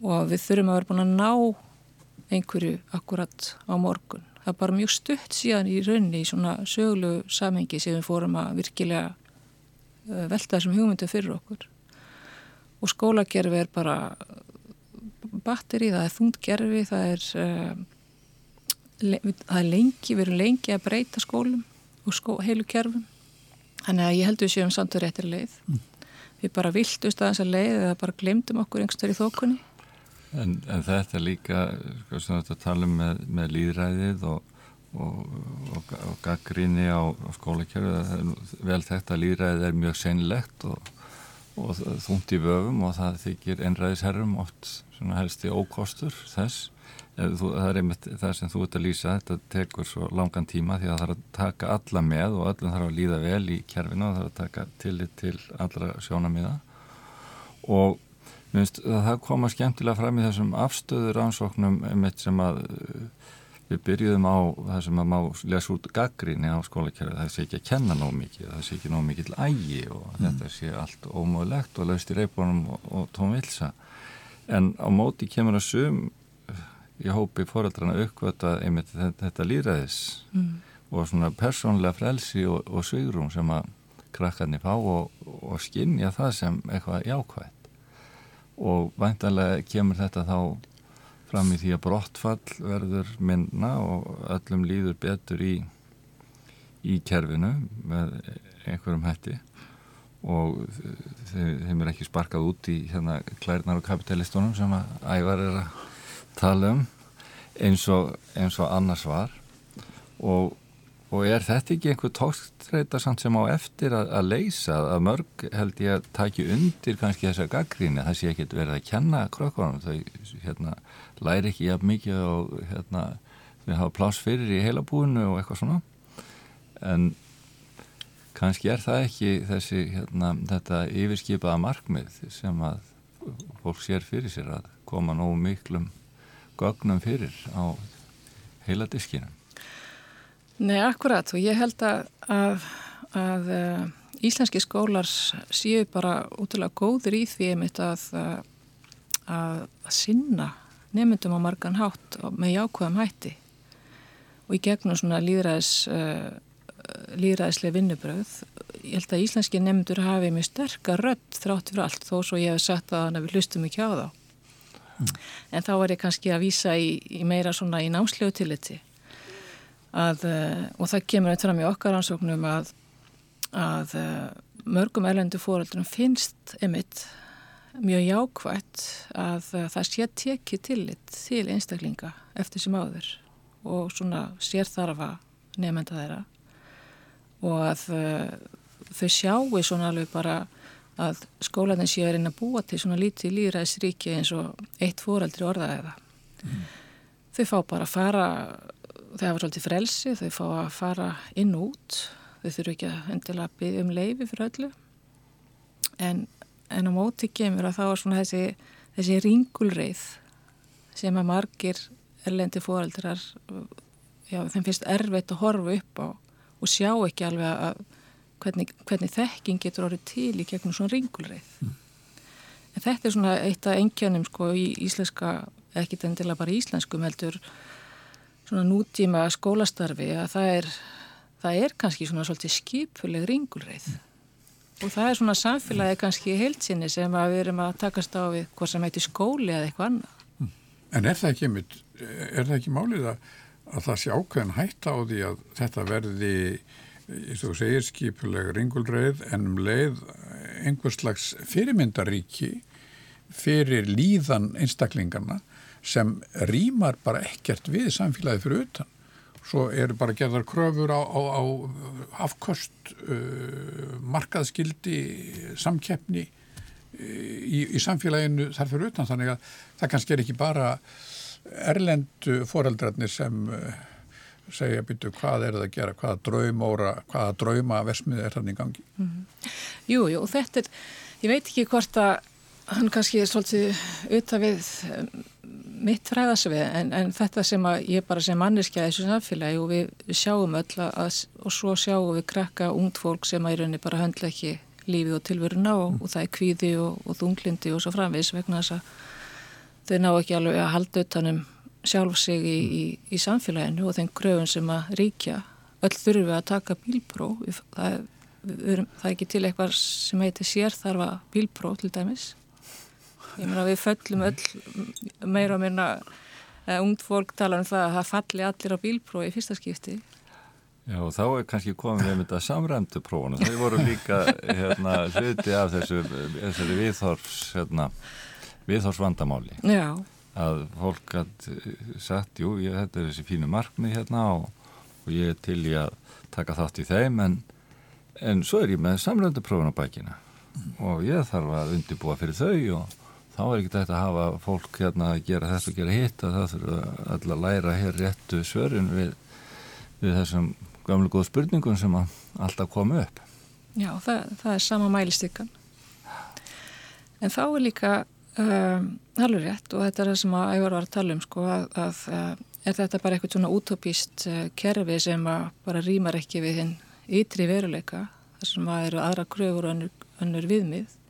Speaker 2: og við þurfum að vera búin að ná einhverju akkurat á morgun. Það er bara mjög stutt síðan í raunni í svona söglu samhengi sem við fórum að virkilega uh, velta þessum hugmyndu fyrir okkur. Og skólagerfi er bara batteri, það er þungtgerfi, það er, uh, það er lengi, við erum lengi að breyta skólum og skó, heilu kerfum. Þannig að ég held að við séum samt og réttir leið. Mm. Við bara viltust að þessa leið eða bara glemdum okkur einhverstað í þókunni
Speaker 3: En, en þetta líka, sko sem þetta talum með, með líðræðið og, og, og, og gaggríni á, á skólakjörðu, vel þetta líðræðið er mjög seinlegt og þúnt í vöfum og það þykir einræðisherrum oft svona helsti ókostur þess. Þú, það er einmitt það sem þú ert að lýsa, þetta tekur svo langan tíma því að það þarf að taka alla með og öllum þarf að líða vel í kerfinu og það þarf að taka tillit til allra sjónamiða og Minnst, það koma skemmtilega fram í þessum afstöður ansóknum sem að uh, við byrjuðum á það sem að má lesa út gaggríni á skólakerfi það sé ekki að kenna nóg mikið, það sé ekki nóg mikið til ægi og mm. þetta sé allt ómöðulegt og laust í reybónum og, og tónvilsa en á móti kemur að sum í hópi foreldrana uppkvöta einmitt þetta, líðræðis mm. og svona persónlega frelsi og, og svigrum sem að krakkarnir fá og, og skinja það sem eitthvað jákvæð og væntalega kemur þetta þá fram í því að brottfall verður minna og öllum líður betur í, í kerfinu með einhverjum hætti. Og þeim er ekki sparkað út í hérna klærnar og kapitalistunum sem að ævar er að tala um eins og, eins og annars var. Og Og er þetta ekki einhver tókstreita samt sem á eftir að, að leysa að mörg held ég að taki undir kannski þessa gaggríni það sé ekki verið að kenna krökkunum þau hérna, læri ekki jafn mikið og hérna, þau hafa pláss fyrir í heilabúinu og eitthvað svona en kannski er það ekki þessi hérna, þetta yfirskipaða markmið sem að fólk sér fyrir sér að koma nógu miklum gögnum fyrir á heila diskinu.
Speaker 2: Nei, akkurat og ég held að, að, að uh, íslenski skólar séu bara útrúlega góður í því einmitt að, að, að sinna nefndum á margan hátt með jákvæðum hætti og í gegnum svona líðræðis uh, líðræðislega vinnubröð ég held að íslenski nefndur hafi mjög sterkar rödd þrátt fyrir allt þó svo ég hef sagt að hann hefur hlustum ekki á þá. Mm. en þá var ég kannski að vísa í, í meira svona í námslegu tilliti að, uh, og það kemur eitthvað fram í okkar ansóknum að, að uh, mörgum erlendu fóröldunum finnst emitt mjög jákvægt að uh, það sé tekið tillit til einstaklinga eftir sem áður og svona sérþarfa nefnda þeirra og að þau sjáu svona alveg bara að skólanin séu að reyna að búa til svona lítið líðræðisríki eins og eitt fóraldri orðaðiða. Mm. Þau fá bara að fara, þau hafa svolítið frelsi, þau fá að fara inn og út, þau þurfu ekki að endilega byggja um leifi fyrir öllu. En, en á móti kemur að þá er svona þessi, þessi ringulreið sem að margir erlendi fóraldrar, já þeim finnst erfitt að horfa upp á og sjá ekki alveg að hvernig, hvernig þekking getur orðið til í gegnum svona ringulreið. Mm. En þetta er svona eitt af engjanum sko í íslenska, ekki endilega bara íslenskum heldur svona nútíma skólastarfi að það er, það er kannski svona svolítið skipuleg ringulreið. Og það er svona samfélagi kannski heilsinni sem að við erum að takast á við hvað sem heitir skóli eða eitthvað annað.
Speaker 1: Mm. En er það ekki, er það ekki málið að, að það sé ákveðin hætta á því að þetta verði og segir skipuleg ringulreið en um leið einhvers slags fyrirmyndaríki fyrir líðan einstaklingarna sem rýmar bara ekkert við samfélagi fyrir utan. Svo eru bara gerðar kröfur á, á, á afkost, uh, markaðskildi, samkeppni uh, í, í samfélaginu þar fyrir utan. Þannig að það kannski er ekki bara erlendu foreldrarnir sem uh, segja byrju hvað er það að gera, hvaða draumóra, hvaða drauma versmið er þannig gangi. Mm -hmm.
Speaker 2: Jú, jú, þetta er, ég veit ekki hvort að hann kannski er svolítið auðvitað við mitt fræðasvið en, en þetta sem að ég bara sem manneskja þessu samfélagi og við sjáum öll að, og svo sjáum við krakka ungd fólk sem að í rauninni bara höndla ekki lífið og tilveruna og, mm. og það er kvíði og, og þunglindi og svo framvis vegna þess að þau ná ekki alveg að halda utanum sjálf sig í, í, í samfélaginu og þeim gröfun sem að ríkja. Öll þurfum við að taka bílpró það, við, það er ekki til eitthvað sem heitir sérþarfa bílpró til dæmis ég meina við föllum öll meira og meina uh, ungd fólk tala um það að það falli allir á bílpró í fyrsta skipti.
Speaker 3: Já og þá er kannski komið við með þetta samræmdu prófuna, þau voru líka hérna hluti af þessu, þessu viðhors hérna, viðhors vandamáli
Speaker 2: Já.
Speaker 3: Að fólk hatt sagt, jú, ég, þetta er þessi fínu markmið hérna og, og ég er til í að taka þátt í þeim. En, en svo er ég með samlönduprófun á bækina og ég þarf að undibúa fyrir þau og þá er ekki þetta að hafa fólk hérna að gera þetta og gera hitt að það þurfa alltaf að læra hér réttu svörin við, við þessum gamlu góð spurningum sem alltaf komu upp.
Speaker 2: Já, það, það er sama mælistykkan. En þá er líka um, alveg rétt og þetta er það sem að ævar var að tala um sko að, að er þetta bara eitthvað svona útópíst uh, kerfi sem bara rýmar ekki við hinn ytri veruleika þar sem að eru aðra kröfur og önnur, önnur viðmið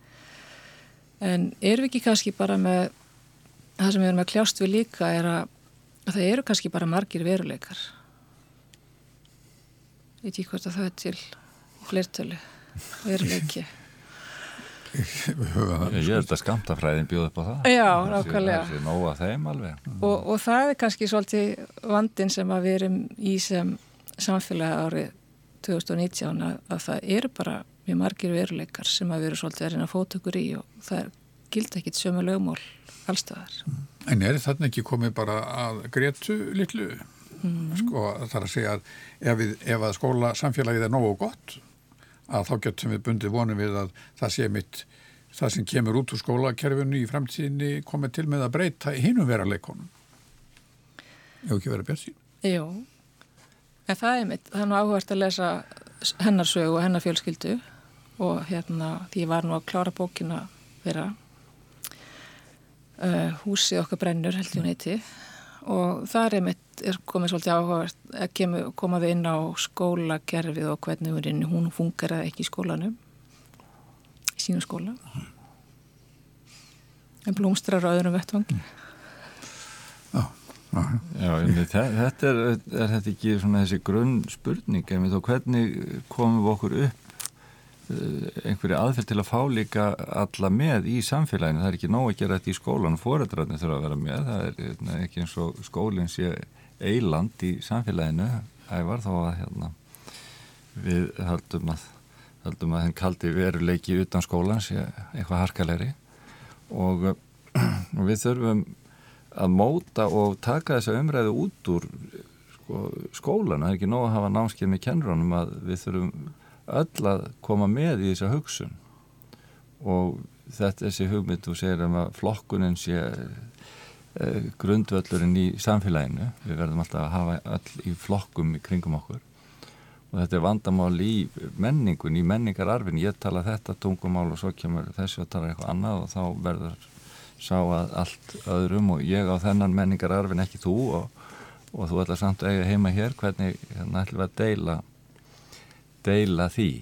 Speaker 2: en erum við ekki kannski bara með það sem við erum að kljást við líka er að, að það eru kannski bara margir veruleikar. Ég veit ekki hvort að það er til flertölu veruleiki.
Speaker 3: Ég er þetta skamtafræðin bjóð upp á það.
Speaker 2: Já, nákvæmlega.
Speaker 3: Það er nóga þeim alveg.
Speaker 2: Og, og það er kannski svolítið vandin sem að við erum í sem samfélagi árið 2019 að, að það eru bara mjög margir veruleikar sem að við erum svolítið að reyna fótökur í og það gild ekki sömu lögmól allstaðar
Speaker 1: En er þarna ekki komið bara að gretu litlu? Mm. Sko það er að segja að ef, við, ef að skóla samfélagið er nógu gott að þá getum við bundið vonum við að það sé mitt það sem kemur út úr skólakerfinu í framtíðinni komið til með að breyta hinnum vera leikonum Ef ekki vera björnsín
Speaker 2: Jú, en það er mitt það er nú áhugast að lesa hennar sögu og hennar fjölskyldu og hérna því ég var nú að klára bókina vera uh, húsið okkar brennur held ég hún heiti. Og það er, er komið svolítið áhugavert að kemur, koma við inn á skólakerfið og hvernig hún fungeraði ekki í skólanum í sínu skóla. En blómstrar á öðrum vettvangi.
Speaker 3: Já, já. Þetta er, er þetta ekki svona þessi grunn spurning og hvernig komum við okkur upp einhverju aðferð til að fá líka alla með í samfélaginu, það er ekki nóg að gera þetta í skólan fórættararnir þurfa að vera með. Það er hérna, ekki eins og skólinn sé eiland í samfélaginu ævar þá að hérna, við haldum að haldum að henn kaldi veruleiki utan skólan sé eitthvað harkalegri. Og, og við þurfum að móta og taka þessa umræðu út úr sko, skólan, það er ekki nóg að hafa námskeið með kennrunum að við þurfum öll að koma með í þessa hugsun. Og þetta þessi hugmynd þú segir um að flokkunin sé eh, grundvöllurinn í samfélaginu. Við verðum alltaf að hafa öll í flokkum í kringum okkur. Og þetta er vandamál í menningun í menningararfin, ég tala þetta tungumál og svo kemur þessi að tala eitthvað annað og þá verður sá að allt öðrum og ég á þennan menningararfin ekki þú og, og þú ætlar samt að eiga heima hér. Hvernig hérna ætlum við að deila deila því.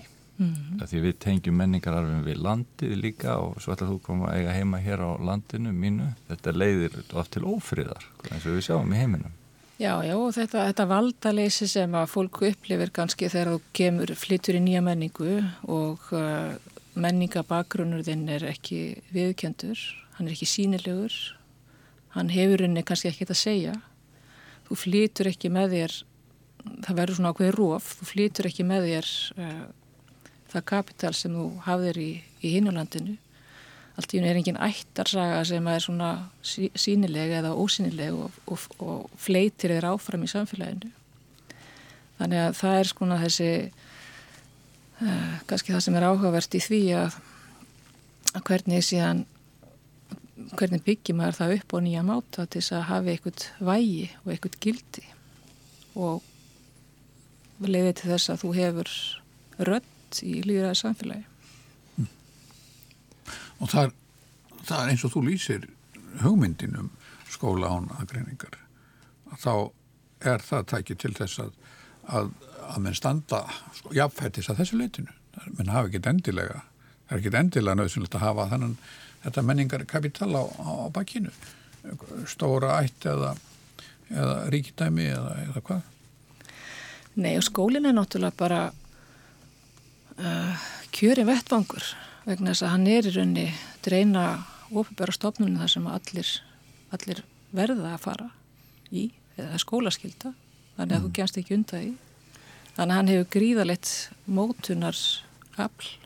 Speaker 3: Mm. því við tengjum menningararfum við landið líka og svo ætlar þú koma að eiga heima hér á landinu mínu. Þetta leiðir oft til ófriðar eins og við sjáum í heiminum.
Speaker 2: Já, já, þetta, þetta valdaleysi sem að fólku upplifir kannski þegar þú kemur flyttur í nýja menningu og uh, menningabakgrunnur þinn er ekki viðkjöndur, hann er ekki sínilegur, hann hefur henni kannski ekkert að segja, þú flyttur ekki með þér það verður svona ákveði róf, þú flýtur ekki með þér uh, það kapital sem þú hafðir í, í hinulandinu allt í hún er engin ættarsaga sem er svona sí, sínileg eða ósínileg og, og, og fleitir þér áfram í samfélaginu. Þannig að það er skona þessi uh, kannski það sem er áhugavert í því að, að hvernig síðan hvernig byggjum maður það upp og nýja máta til þess að hafa eitthvað vægi og eitthvað gildi. Og leiði til þess að þú hefur rött í líðræði samfélagi.
Speaker 1: Og það er, það er eins og þú lýsir hugmyndin um skóla án aðgreiningar. Þá er það tækið til þess að, að, að menn standa sko, jafnfættis að þessu leitinu. Menn hafa ekkit endilega, það er ekkit endilega nöðsynlegt að hafa þannan þetta menningar kapital á, á, bakkinu. Stóra ætt eða, eða ríkidæmi eða, eða hvað.
Speaker 2: Nei og skólinn er náttúrulega bara uh, kjöri vettvangur vegna þess að hann er í raunni dreina ofinbæra stofnunum þar sem allir, allir verða að fara í eða skólaskylda þannig að mm. þú kemst ekki undan í þannig að hann hefur gríðalegt mótunar afl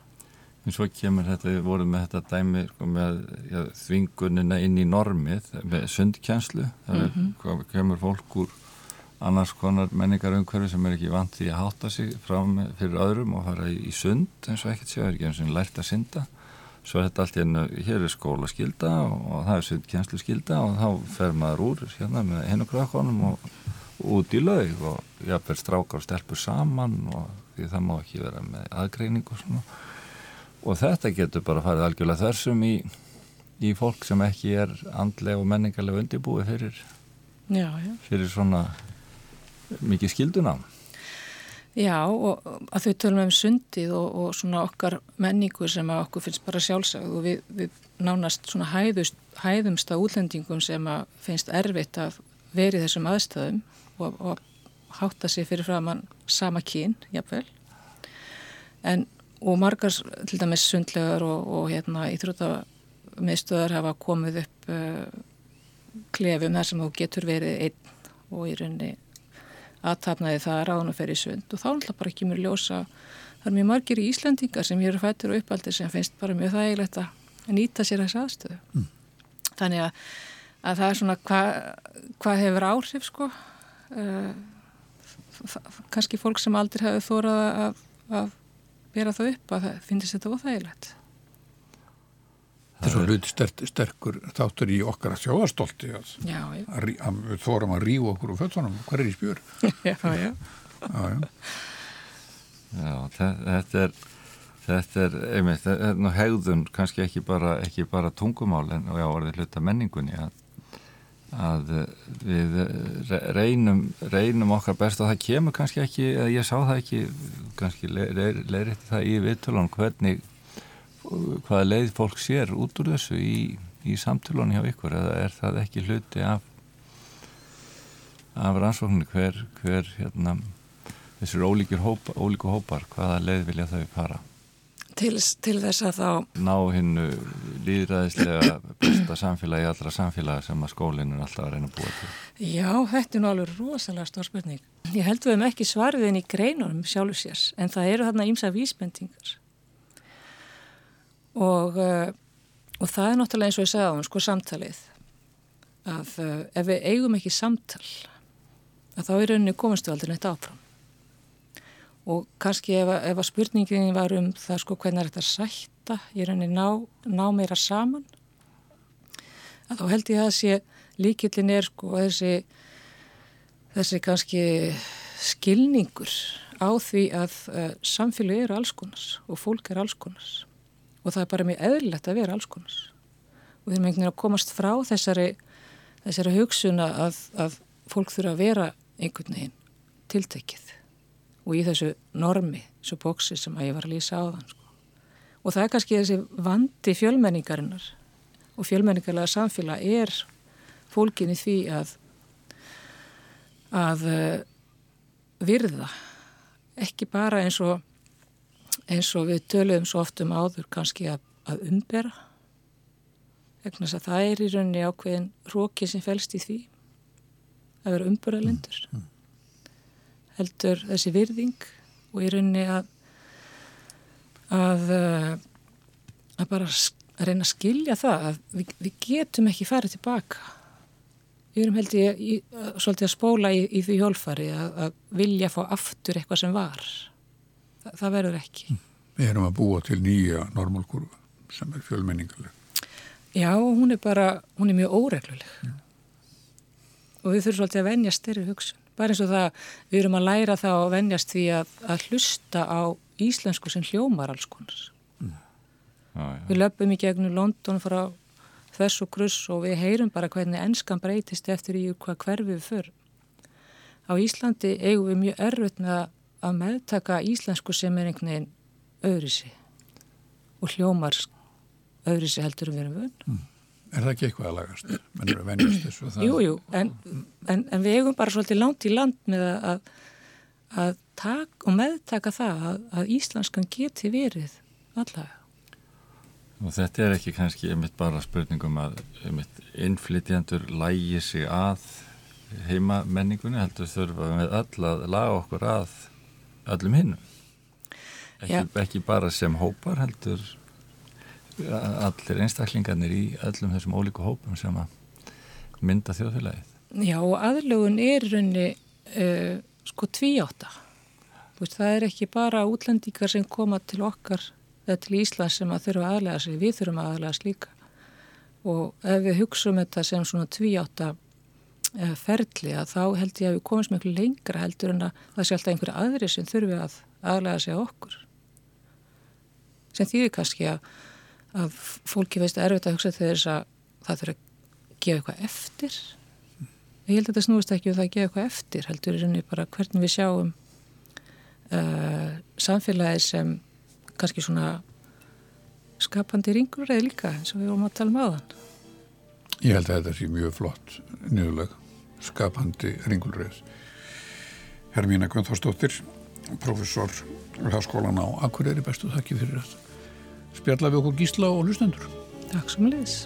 Speaker 3: En svo kemur þetta, við vorum með þetta dæmi sko, með já, þvingunina inn í normið með sundkjænslu, það mm -hmm. kemur fólk úr annars konar menningarumhverfi sem er ekki vant því að hátta sig fram fyrir öðrum og fara í, sund eins og ekkert séu, er ekki eins og lært að synda. Svo þetta allt ennu, hér er skóla skilda og, það er sundkjenslu skilda og þá fer maður úr hérna með hennu krökkunum og, út í laug og jáfnveg strákar og stelpur saman og því það má ekki vera með aðgreining og svona. Og þetta getur bara farið algjörlega þessum í, í fólk sem ekki er andlega og menningarlega undirbúið fyrir, fyrir svona mikið skilduna
Speaker 2: Já og að þau tölum um sundið og, og svona okkar menningu sem að okkur finnst bara sjálfsagt og við, við nánast svona hæðust, hæðumst að útlendingum sem að finnst erfitt að veri þessum aðstæðum og, og hátta sér fyrir framann sama kín, jáfnvel en og margar til dæmis sundlegar og, og hérna íþrótamiðstöðar hafa komið upp uh, klefum þar sem þú getur verið einn og í rauninni aðtapnaði það að ráðan að fer í sund. Og þá er alltaf bara ekki mjög ljósa það er mjög margir í Íslandingar sem hér er fættur og uppaldir sem finnst bara mjög þægilegt að nýta sér þessi aðstöðu. Mm. þannig að, að það er svona hvað hva hefur áhrif sko. Uh, kannski fólk sem aldrei hefur þórað að, að bera það upp að það finnst þetta óþægilegt
Speaker 1: Þetta er svo hlut sterk, sterkur þáttur í okkar að sjóastolti að,
Speaker 2: já, já.
Speaker 1: að, að við þórum að rífa okkur úr föttunum, hvað er í spjör?
Speaker 2: Já, já.
Speaker 3: Já, þetta er Þetta er, einmitt, þetta er nú hegðun, kannski ekki bara, ekki bara tungumál en já, orðið hluta menningunni að, að við reynum, reynum okkar best og það kemur kannski ekki, eða ég sá það ekki, kannski leiritti það í viðtölun hvernig, hvaða leið fólk sér út úr þessu í, í samtölunni hjá ykkur eða er það ekki hluti af, af rannsóknir hver, hver hérna, þessir hópar, ólíku hópar, hvaða leið vilja þau fara?
Speaker 2: til, til þess að þá
Speaker 3: ná hinnu líðræðislega besta samfélagi allra samfélagi sem að skólinn er alltaf að reyna að búa til.
Speaker 2: Já, þetta er nú alveg rosalega stór spurning. Ég held við hefum ekki svarið inn í greinunum sjálfur sérs en það eru þarna ímsa vísbendingar og, uh, og það er náttúrulega eins og ég sagði á hann, sko samtalið. Að uh, ef við eigum ekki samtal að þá er rauninni komast við aldrei neitt áfram. Og kannski ef, ef að spurningin var um það sko hvernig er þetta sætta ég rauninni ná, ná meira saman að þá held ég að sé líkillin er sko þessi þessi kannski skilningur á því að uh, samfélagi eru alls konars og fólk er alls konars og það er bara mjög eðlilegt að vera alls konars og einhvern veginn að komast frá þessari, þessari hugsun að, að fólk þurfa að vera einhvern veginn tiltekið. Og í þessu normi, þessu bóksi sem að ég var að lýsa á þann sko. og það er kannski þessi vandi fjölmenningarinnar. Og fjölmenningarlega samfélag er fólkin í því að að uh, virða. Ekki bara eins og eins og við töluðum svo oft um áður kannski að, að umbera. Vegna þess að það er í rauninni ákveðin róki sem fælst í því að vera umberalendur mm, mm. Heldur þessi virðing og í rauninni að að, eh, að bara að reyna að skilja það að við, við getum ekki farið tilbaka. Við erum held ég svolítið að spóla í, í því hjólfari að, að vilja fá aftur eitthvað sem var Þa, það verður ekki.
Speaker 1: Við erum að búa til nýja normálkurvu sem er fjölmenningarleg.
Speaker 2: Já, hún er bara, hún er mjög óregluleg. Já. og við þurfum svolítið að venja styrri hugsun. Bara eins og það við erum að læra það og vennjast því að, að hlusta á íslensku sem hljómar alls konar. Ah, við löpum í gegnum London frá þess og gruss og við heyrum bara hvernig ennskan breytist eftir í hvað hverfi við för á Íslandi eigum við mjög erfitt með að meðtaka íslensku sem er einhvern veginn öðrisi og hljómar öðrisi heldur um við erum vunn mm.
Speaker 1: Er það ekki eitthvað að lagast? Að þessu
Speaker 2: það... Jú, jú, en, en, en við eigum bara svolítið langt í land með að, að tak og meðtaka það að, að íslenskan geti verið allavega.
Speaker 3: Og þetta er ekki kannski einmitt bara spurningum að einmitt innflytjandur lægi sig að heima menningunni heldur þurfa með öll að laga okkur að öllum hinnum. Ekki, ekki bara sem hópar heldur allir einstaklingarnir í öllum þessum ólíku hópum sem að mynda þjóðfélagið.
Speaker 2: Já og aðlugun er raunni uh, sko tvíáta. Það er ekki bara útlendíkar sem koma til okkar eða til Íslands sem að þurfa aðlega sig, við þurfum aðlega slíka og ef við hugsaum þetta sem svona tvíáta uh, ferli að þá held ég að við komum sem eitthvað lengra heldur en að það sé alltaf einhverja aðri sem þurfi að aðlega sig okkur. Sem þýðir kannski að að fólki veist erfitt að hugsa þegar þess að það þurfa að gefa eitthvað eftir. Ég held að þetta snúist ekki um það að gefa eitthvað eftir heldur rauninni bara hvernig við sjáum uh, samfélagi sem kannski svona skapandi ringur eða líka eins og við vorum að tala um aðan
Speaker 1: Ég held að þetta sé mjög flott nýðuleg skapandi ringulreið Hermína Guðnþórsdóttir professor á Háskólan á Akureyri bestu þakki fyrir þetta spjalla við okkur gísla og hlustendur.
Speaker 2: Takk sem leðis.